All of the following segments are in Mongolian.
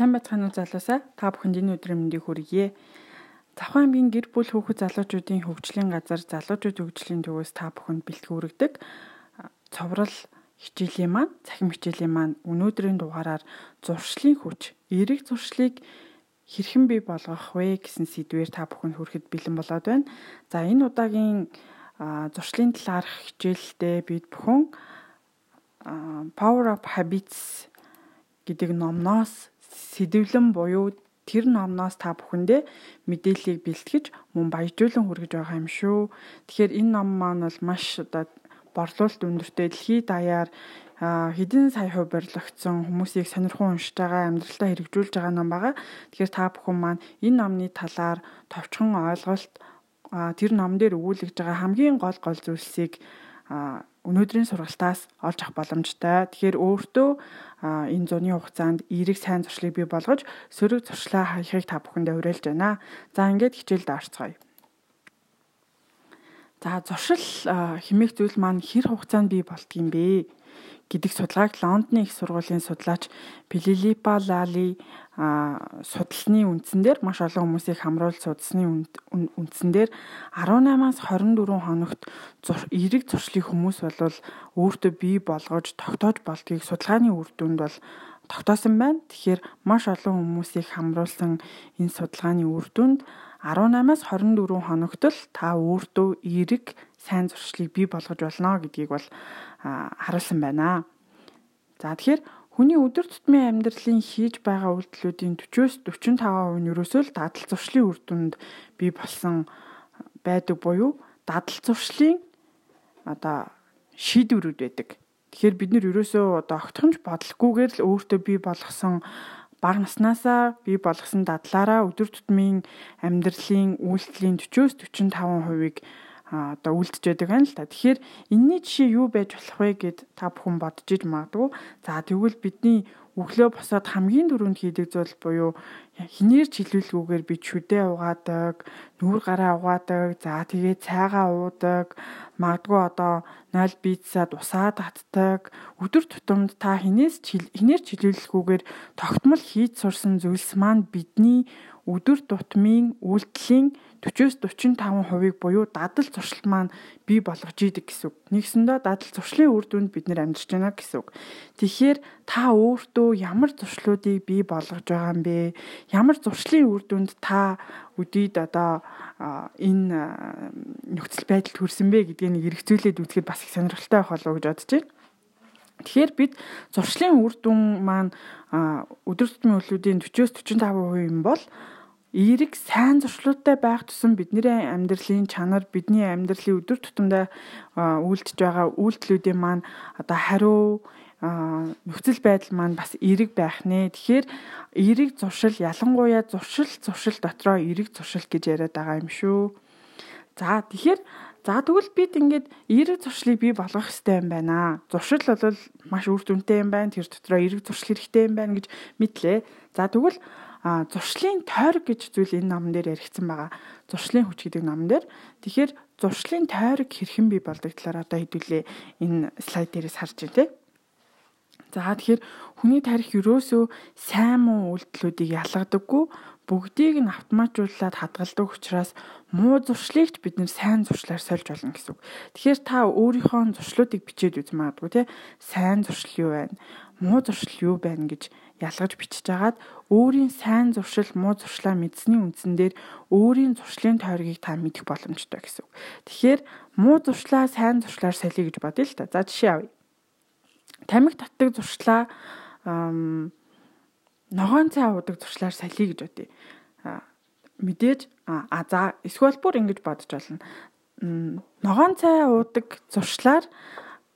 Сайн байцгаана уу залуусаа? Та бүхэнд энэ өдрийн мэндийг хүргье. Завхан аймгийн гэр бүл хүүхэд залуучуудын хөгжлийн газар залуучууд хөгжлийн төвөөс та бүхэнд бэлтгэн хүргэдэг цоврал хичээлийн маань, цахим хичээлийн маань өнөөдрийн дугаараар зуршлын хүч, эерэг зуршлыг хэрхэн бий болгох вэ гэсэн сэдвээр та бүхэнд хүрэхэд бэлэн болоод байна. За энэ удаагийн зуршлын талаарх хичээлдээ бид бүхэн Power of Habits гэдэг номноос сэдвлэн буюу тэр номноос та бүхэндээ мэдээллийг бэлтгэж мөн баяжуулан хүргэж байгаа юм шүү. Тэгэхээр энэ ном маань бол маш одоо борлуулалт өндөртэй дэлхийд даяар хэдэн сая хувь барилгагдсан хүмүүсийг сонирхон уншиж байгаа амьдралтаа хэрэгжүүлж байгаа ном байгаа. Тэгэхээр та бүхэн маань энэ номны талаар товчхон ойлголт тэр ном дээр өгүүлж байгаа хамгийн гол гол зүйлсийг өнөөдрийн сургалтаас олж авах боломжтой. Тэгэхээр өөртөө энэ зуны хугацаанд эерэг сайн зуршлыг бий болгож сөрөг зуршлаа хаяхыг та бүхэндээ уриалж байна. За ингээд хичээлд орцгоё. За зуршил химээх зүйл маань хэр хугацаанд бий болдгийм бэ гэдэг судалгааг Лондонын их сургуулийн судлаач Пилипа Лали судалсны үндсэн дээр маш олон хүмүүсийг хамруулж судалсны үндсэн дээр 18-аас 24 хоногт эерэг зуршлын хүмүүс бол өөртөө бий болгож тогтоож болдгийг судалгааны үр дүнд бол тогтоосон байна. Тэгэхээр маш олон хүмүүсийг хамруулсан энэ судалгааны үр дүнд 18-аас 24 хоногт л та өөртөө эерэг сайн зуршлыг бий болгож болно гэдгийг бол харуулсан байна. За тэгэхээр Хүний өдөр тутмын амьдралын хийж байгаа үйлдэлүүдийн 40-с 45% нь ерөөсөө л дадал зуршлын үр дүнд бий болсон байдаг буюу дадал зуршлын одоо шийдвэрүүд байдаг. Тэгэхээр бид нэр ерөөсөө одоо огтхонч бодлохгүйгээр л өөртөө бий болгосон бага наснаасаа бий болгосон дадлаараа өдөр тутмын амьдралын үйлдэлийн 40-с 45%-ыг одоо үлдэж байдаг байна л та. Тэгэхээр энэний жишээ юу байж болох вэ гэд та бүхэн бодож иж магадгүй. За тэгвэл бидний өглөө босоод хамгийн түрүүнд хийдэг зүйл буюу хинээр чилүүлгүүгээр би чүдээ угаадаг, нүүр гараа угаадаг, за тэгээ цайгаа уудаг, магадгүй одоо 0 пиццад усаа татдаг. Өдөр тутамд та хинээс хинээр чилүүлгүүгээр тогтмол хийж сурсан зүйлс маань бидний өдөр тутмын үйлдэлийн 40-с 45%-ыг буюу дадал зуршил маань бий болгож идэг гэсэн үг. Нэгсэндээ дадал зуршлын үр дүнд бид нэр амьдарч байна гэсэн үг. Тэгэхээр та өөртөө ямар зуршлуудыг бий болгож байгаа юм бэ? Ямар зуршлын үр дүнд та өдийд одоо энэ нөхцөл байдалд хүрсэн бэ гэдгийг эргцүүлээд үзэхэд бас их сонирхолтой байх болов уу гэж бодож байна. Тэгэхээр бид зуршлын үр дүн маань өдөр тутмын үйлдэлүүдийн 40-с 45% юм бол эерэг сайн зуршлуудтай байх тусам бидний амьдралын чанар бидний амьдралын өдөр тутамдаа үйлдэж байгаа үйлдэлүүдийн маань одоо хариу нөхцөл байдал маань бас эерэг байх нэ. Тэгэхээр эерэг зуршил ялангуяа зуршил зуршил дотроо эерэг зуршил гэж яриад байгаа юм шүү. За тэгэхээр за тэгвэл бид ингээд эерэг зуршлыг бий болгох хэрэгтэй юм байна. Зуршил бол маш үр дүнтэй юм байна. Тэр дотроо эерэг зуршил хэрэгтэй юм байна гэж мэдлээ. За тэгвэл зуршлын тойрог гэж зүйл энэ номон дээр яригдсан байгаа. Зуршлын хүч гэдэг номон дээр. Тэгэхээр зуршлын тойрог хэрхэн бий болдог талаар одоо хэдүүлээ энэ слайд дээрээс харж байна те. За тэгэхээр хүний тарих юрөөсөө сайн муу үйлдэлүүдийг ялгадаггүй бүгдийг нь автоматжуулаад хадгалдаг учраас муу зуршлыг бид нэр сайн зуршлаар сольж болно гэсэн үг. Тэгэхээр та өөрийнхөө зуршлуудыг бичээд үз магадгүй те. Сайн зуршил юу байна? Муу зуршил юу байна гэж ялгаж бичиж агаад өөрийн сайн зуршил муу зуршлаа мэдсэний үндсэн дээр өөрийн зуршлын тойргийг та мэдэх боломжтой гэсэн үг. Тэгэхээр муу зуршлаа сайн зуршлаар солиё гэж бодъё л та. За жишээ авъя. Тамиг татдаг зуршлаа ногоон цай уудаг зуршлаар солиё гэж бодъё. Мэдээж а за эсвэл бүр ингэж бодож болно. Ногоон цай уудаг зуршлаар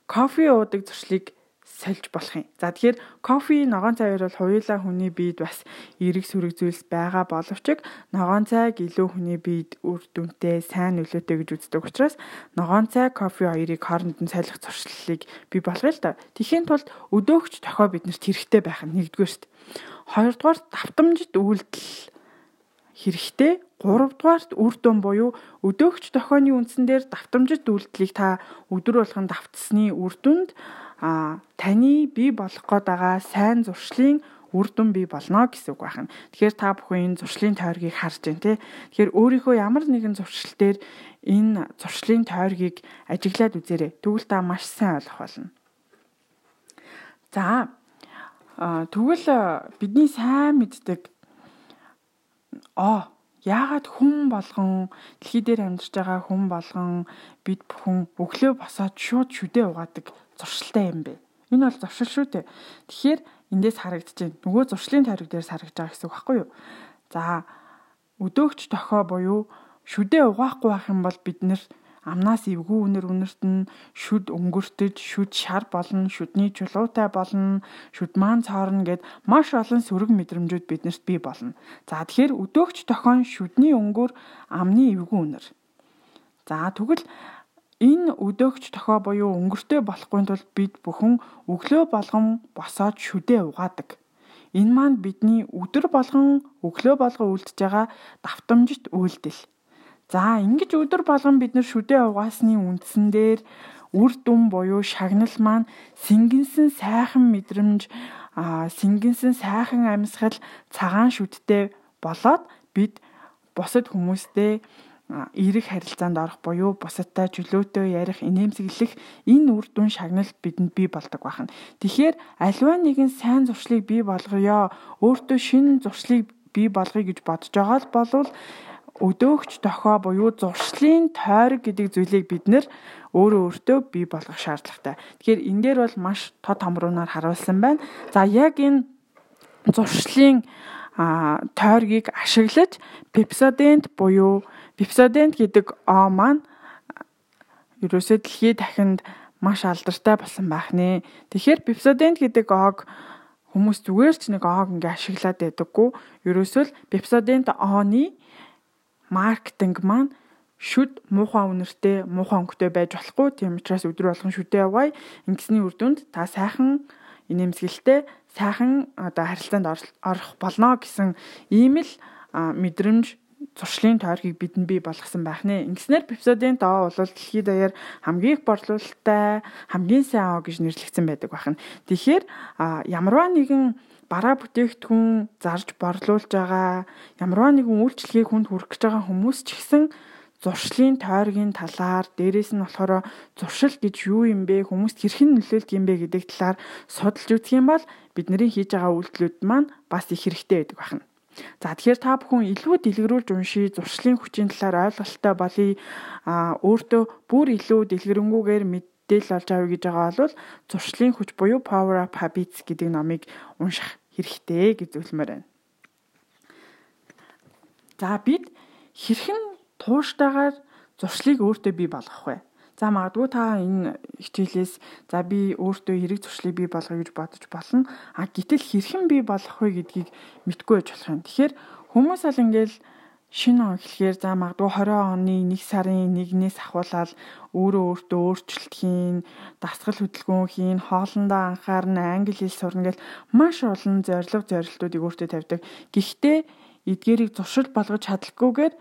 кофе уудаг зуршлыг сольж болох юм. За тэгэхээр кофе, ногоон цай бол хоёулаа хүний биед бас эерэг сүрэг зүйлс байгаа боловч ногоон цайг илүү хүний биед үр дүнтэй, сайн нөлөөтэй гэж үздэг учраас ногоон цай, кофе хоёрыг хооронд нь солих зуршлыг бий болгоё л да. Тэхийн тулд өдөөгч тохио биднэрт хэрэгтэй байх нь нэгдүгээр шүү дээ. Хоёрдугаар давтамжит үйлдэл хэрэгтэй. Гуравдугаарт үр дүн буюу өдөөгч тохионы үндсэн дээр давтамжит үйлдэлийг та өдөр болгон давтсны үр дүнд а таны бий болох гээд байгаа сайн зуршлын үр дүн бий болно гэсэн үг байна. Тэгэхээр та бүхэн энэ зуршлын тойргийг харж байна те. Тэгэхээр өөрийнхөө ямар нэгэн зуршил дээр энэ зуршлын тойргийг ажиглаад үзээрэй. Тэгвэл та маш сайн ойлгох болно. За тэгвэл бидний сайн мэддэг аа яагаад хүн болгон дэлхий дээр амьдарч байгаа хүн болгон бид бүхэн өглөө босоод шууд шүдээ угаадаг зуршилтай юм бэ? Энэ бол зуршил шүү дээ. Тэгэхээр эндээс харагдаж байна. Нөгөө зуршлын тойрог дээрс харагдаж байгаа гэсэн үг байхгүй юу? За өдөөгч тохоо буюу шүдээ угаахгүй байх юм бол бид нэр амнаас эвгүй үнэр үнэртэн шүд өнгөртөж шүд шар болно шүдний чулуутай болно шүд маан цоорно гэд маш олон сөрөг мэдрэмжүүд биднэрт бий болно. За тэгэхээр өдөөгч тохон шүдний өнгөөр амны эвгүй үнэр. За тэгвэл Энэ өдөөгч тохоо буюу өнгөртэй болохгүй тулд бид бүхэн өглөө болгон босоод шүдээ угаадаг. Энэ маань бидний өдөр болгон өглөө болгон үлдэж байгаа давтамжит үйлдэл. За ингэж өдөр болгон бид нар шүдээ угаасны үндсэн дээр үр дүн буюу шагнал маань сэнгэнсэн сайхан мэдрэмж а сэнгэнсэн сайхан амьсгал цагаан шүдтэй болоод бид бусад хүмүүстэй эерэг харилцаанд орох буюу бусадтай чөлөөтэй ярих, инээмсэглэх энэ үр дүн шагнал бидэнд бий болдог байна. Тэгэхээр альва нэгэн сайн зуршлыг бий болгоё, өөртөө шинэ зуршлыг бий болгоё гэж бодож байгаа л болвол өдөөгч дохоо буюу зуршлын тойрог гэдэг зүйлийг бид нэр өөрөө өөртөө бий болгох шаардлагатай. Тэгэхээр энэ дээр бол маш тод томруунаар харуулсан байна. За яг энэ зуршлын тойргийг ашиглаж пепсодент буюу Пепсодент гэдэг О маань ерөөсөө дэлхий дахинд маш алдартай болсон байх нэ. Тэгэхээр Pepsodent гэдэг Ог хүмүүс зүгээр ч нэг Ог ингээ ашиглаад байдаггүй. Ерөөсөө л Pepsodent О-ны маркетинг маань шүд муухай үнэртэй, муухай өнгөтэй байж болохгүй. Тийм учраас өдөр болгон шүдээ яваа. Ингэсний үр дүнд та сайхан инээмсэгэлтэй, сайхан одоо харилцаанд орох болно гэсэн ийм л мэдрэмж зуршлын тойргийг бидэнд бий болгосон байх нэ. Ингэснээр Pepsodent Oo бол дэлхийд даяар хамгийн их борлуулалттай, хамгийн сайн оо гэж нэрлэгдсэн байдаг байна. Тэгэхээр ямарваа нэгэн бараа бүтээгдэхүүн зарж борлуулж байгаа, ямарваа нэгэн үйлчлэгийг хүнд хүргэх гэж байгаа хүмүүс ч гэсэн зуршлын тойргийн талаар дээрэс нь болохоор зуршил гэж юу юм бэ хүмүүст хэрхэн нөлөөлдөг юм бэ гэдэг талаар судалж үзэх юм бол бидний хийж байгаа үйлдэлүүд маань бас их хэрэгтэй байдаг байна. За тэгэхээр та бүхэн илүү дэлгэрүүлж уншия, зуршлын хүчийн талаар ойлголттой болъё. А өөртөө бүр илүү дэлгэрэнгүйгээр мэдээлэл олж авъя гэж байгаа бол зуршлын хүч буюу Power Up Habits гэдэг номыг унших хэрэгтэй гэж зөвлөмөр байна. За бид хэрхэн тууштайгаар зуршлыг өөртөө бий болгох вэ? За магадгүй та энэ хичээлээс за би өөртөө хэрэг зуршлыг бий болгоё гэж бодож болно. А гэтэл хэрхэн бий болгох вэ гэдгийг мэдгүй байж болох юм. Тэгэхээр хүмүүс аль ингээл шинэ он эхлэхээр за магадгүй 20 оны 1 сарын 1-ээс ахуулаад өөрөө өөртөө өөрчлөлт хийн, дасгал хөдөлгөөн хийн, хоолндоо анхаарна, англи хэл сурна гэл маш олон зорилго зорилтуудыг өөртөө тавьдаг. Гэхдээ эдгээрийг зуршил болгож чадлаггүйгээр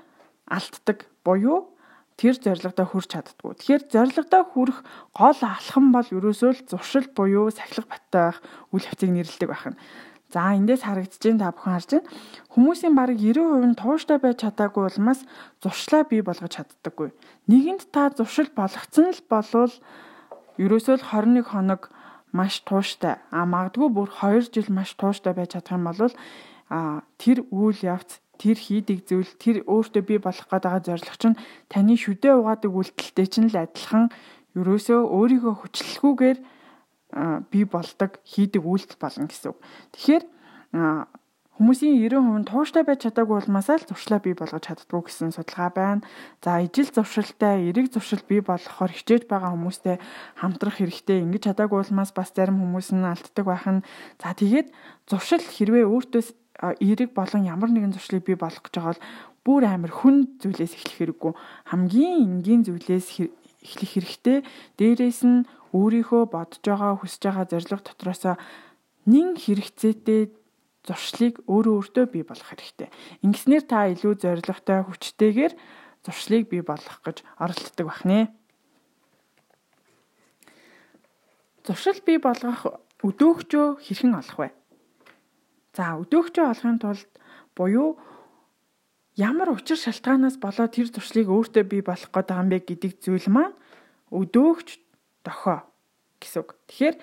алддаг. Буюу тэр зорилгодоо хүрч чаддгүй. Тэгэхээр зорилгодоо хүрэх гол алхам бол ерөөсөө л зуршил буюу сахилга баттай байх үйл явцыг нэрлэдэг байна. За эндээс харагдаж байна та бүхэн харж байна. Хүмүүсийн бараг 90% нь тууштай байж чадаагүй улмаас зуршлаа бий болгож чаддаггүй. Нэгэнд та зуршил болгоцсон л болвол ерөөсөө л 21 хоног маш тууштай. А магадгүй бүр 2 жил маш тууштай байж чадах юм бол а тэр үйл явц тэр хийдэг зүйл тэр өөртөө бий болох гээд байгаа зорилго чинь таны шүдээ угаадаг үйлдэлтэй чинь л адилхан ерөөсөө өөрийгөө хүчлэлгүйгээр бий болдог хийдэг үйлдэл болно гэсэн үг. Тэгэхээр хүмүүсийн 90% нь тууштай байж чадаагүй улмаасаа л зуршлаа бий болгож чаддгүй гэсэн судалгаа байна. За ижил зуршилтай, эрэг зуршил бий болгохоор хичээж байгаа хүмүүстэй хамтрах хэрэгтэй. Ингэж чадаагүй улмаас бас зарим хүмүүс нь алддаг байх нь. За тэгээд зуршил хэрвээ өөртөө эерэг болон ямар нэгэн зуршлыг бий болгох гэж байгаа бол бүр амар хүн зүйлээс эхлэх хэрэггүй хамгийн энгийн зүйлээс эхлэх хэрэгтэй. Дээрээс нь өөрийнхөө бодож байгаа хүсэж байгаа зорилго дотроос нэн хэрэгцээтэй зуршлыг өөрөө өөртөө бий болгох хэрэгтэй. Ингэснээр та илүү зорилготой хүчтэйгээр зуршлыг бий болгох гэж оролддог бахнэ. Зуршил бий болгох өдөөгчөө хэрхэн олох вэ? За өдөөгчөө олохын тулд буюу ямар учир шалтгаанаас болоод тэр туршлыг өөртөө бий болох гээд байгаа юм бэ гэдэг зүйл маань өдөөгч дохоо гэсэн үг. Тэгэхээр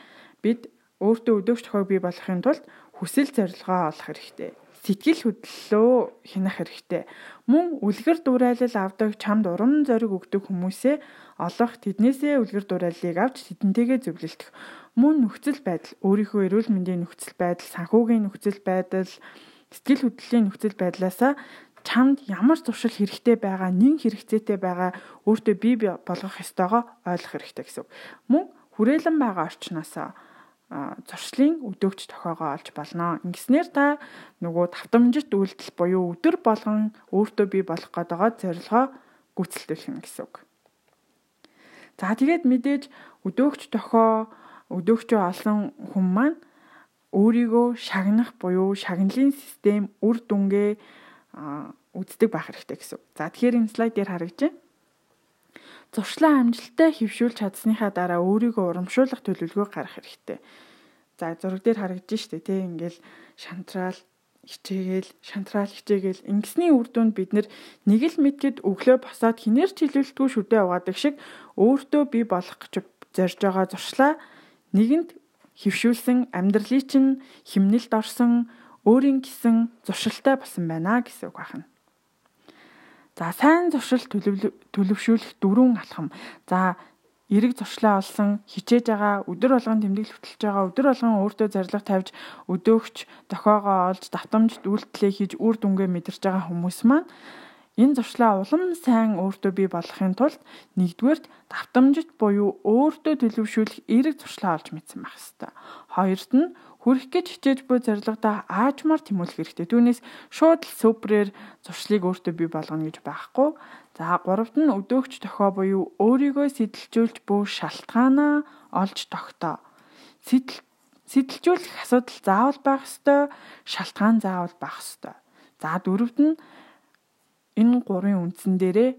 бид өөртөө өдөөгч дохойг бий болохын тулд хүсэл зорилгоо олох хэрэгтэй сэтгэл хөдлөлөө хянах хэрэгтэй. Мөн үлгэр дуурайлал авдаг чамд урам зориг өгдөг хүмүүсээ олох, тэднээсээ үлгэр дуурайллыг авч тэдэнтэйгээ зөвлөлдөх. Мөн нөхцөл байдал, өөрийнхөө эрүүл мэндийн нөхцөл байдал, санхүүгийн нөхцөл байдал, сэтгэл хөдлөлийн нөхцөл байдлаасаа чамд ямар зуршил хэрэгтэй байгаа, нэн хэрэгцээтэй байгаа өөртөө бий болгох ёстойгоо ойлгох хэрэгтэй гэсэн. Мөн хүрээлэн байгаа орчноосоо зуршлын өдөөгч тохиогоо олж болно. Ингэснээр та нөгөө тавтамжит үйлдэл буюу өдөр болгон өөртөө бий болох гэдэг зорилгоо гүйцэлдүүлэх гэсэн үг. За тэгээд мэдээж өдөөгч тохио өдөөгчөө олсон хүн маань өөрийгөө шагнах буюу шагналын систем үр дүнгээ үздэг байх хэрэгтэй гэсэн. За тэгэхээр энэ слайд дээр харагдаж байна. Зуршлаа амжилттай хөвшүүлж чадсныхаа дараа өөрийгөө урамшуулах төлөвлөгөө гаргах хэрэгтэй. За зураг дээр харагдаж штэ тий ингээл шантраал хичээгээл шантраал хичээгээл ингэсний үр дүнд бид нэг л мэдгэд өглөө босоод хинээр ч хилүүлдэггүй шүдэ угаадаг шиг өөртөө бий болох гэж зорж байгаа зуршлаа нэгэнд хөвшүүлсэн амьдралыг чинь химнэлд орсон өөрийн гисэн зуршилтай болсон байна гэсэн үг байна. За сайн зуршил төлөвшүүлэх дөрвөн алхам. За эрэг зуршлаа олсон хичээж байгаа өдөр болгон тэмдэглэл хөтлөж байгаа өдөр болгон өөртөө зорилго тавьж өдөөгч дохоогоо олж давтамжт үйлдэлээ хийж үр дүнгээ мэдэрч байгаа хүмүүс маань энэ зуршлаа улам сайн өөртөө бий болгохын тулд нэгдүгээрт давтамжт буюу өөртөө төлөвшүүлэх эрэг зуршлаа олж мэдсэн байх хэрэгтэй. Хоёрт нь хүрэх гэж хичээж буй зорилгодоо аажмаар тэмүүлэх хэрэгтэй. Түүнээс шууд л супрээр зуршлыг өөртөө бий болгоно гэж байхгүй. За гуравт нь өдөөгч тохио буюу өөрийгөө сэтэлжүүлж буй шалтгаанаа олж тогтоо. Сэтэл сэтэлжүүлэх асуудал заавал байх ёстой, шалтгаан заавал байх ёстой. За дөрөвт нь энэ гурван үндсэн дээрээ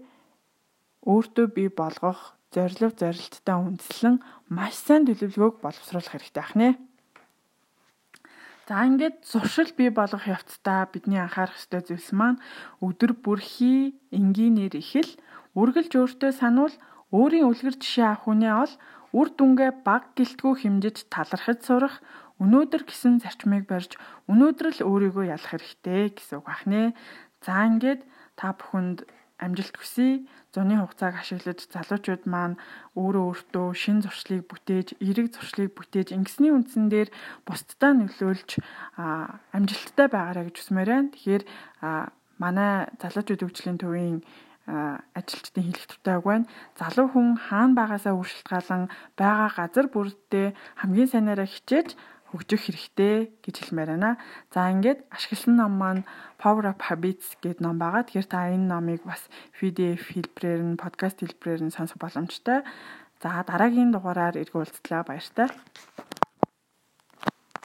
өөртөө бий болгох зорилго зорилттой үндэслэн маш сайн төлөвлөгөөг боловсруулах хэрэгтэй ахнаа. За ингээд зуршил бий болгох явцдаа бидний анхаарах ёстой зүйлс маань өдөр бүрхий энгийнээр ихэл үргэлж өөртөө сануул өөрийн үлгэр жишээ авах үнэ ол үр дүнгээ баг гэлтгүү хэмжиж талархаж сурах өнөөдөр гисэн зарчмыг барьж өнөөдөр л өөрийгөө ялах хэрэгтэй гэсэн үг бахнэ. За ингээд та бүхэнд амжилт хүсье. Зуны хугацааг ашиглаж залуучууд маань өөрөө өөртөө шин зуршлыг бүтээж, эерэг зуршлыг бүтээж ингэсний үндсэн дээр бусдаа нөлөөлж амжилттай байгаарай гэж хүсмээр байна. Тэгэхээр манай залуучууд хөгжлийн төвийн ажилчдын хэлэх тутайг байна. Залуу хүн хаана байгаасаа үршилтгаалan байгаа газар бүрдээ хамгийн сайнаараа хичээж хөгжих хэрэгтэй гэж хэлмээр байна. За ингээд ашигласан ном маань Power Up Habits гэдэг ном байгаа. Тэгэхээр та энэ номыг бас PDF хэлбэрээр нь, подкаст хэлбэрээр нь сонсох боломжтой. За дараагийн дугаараар эргүүлцлээ баяртай.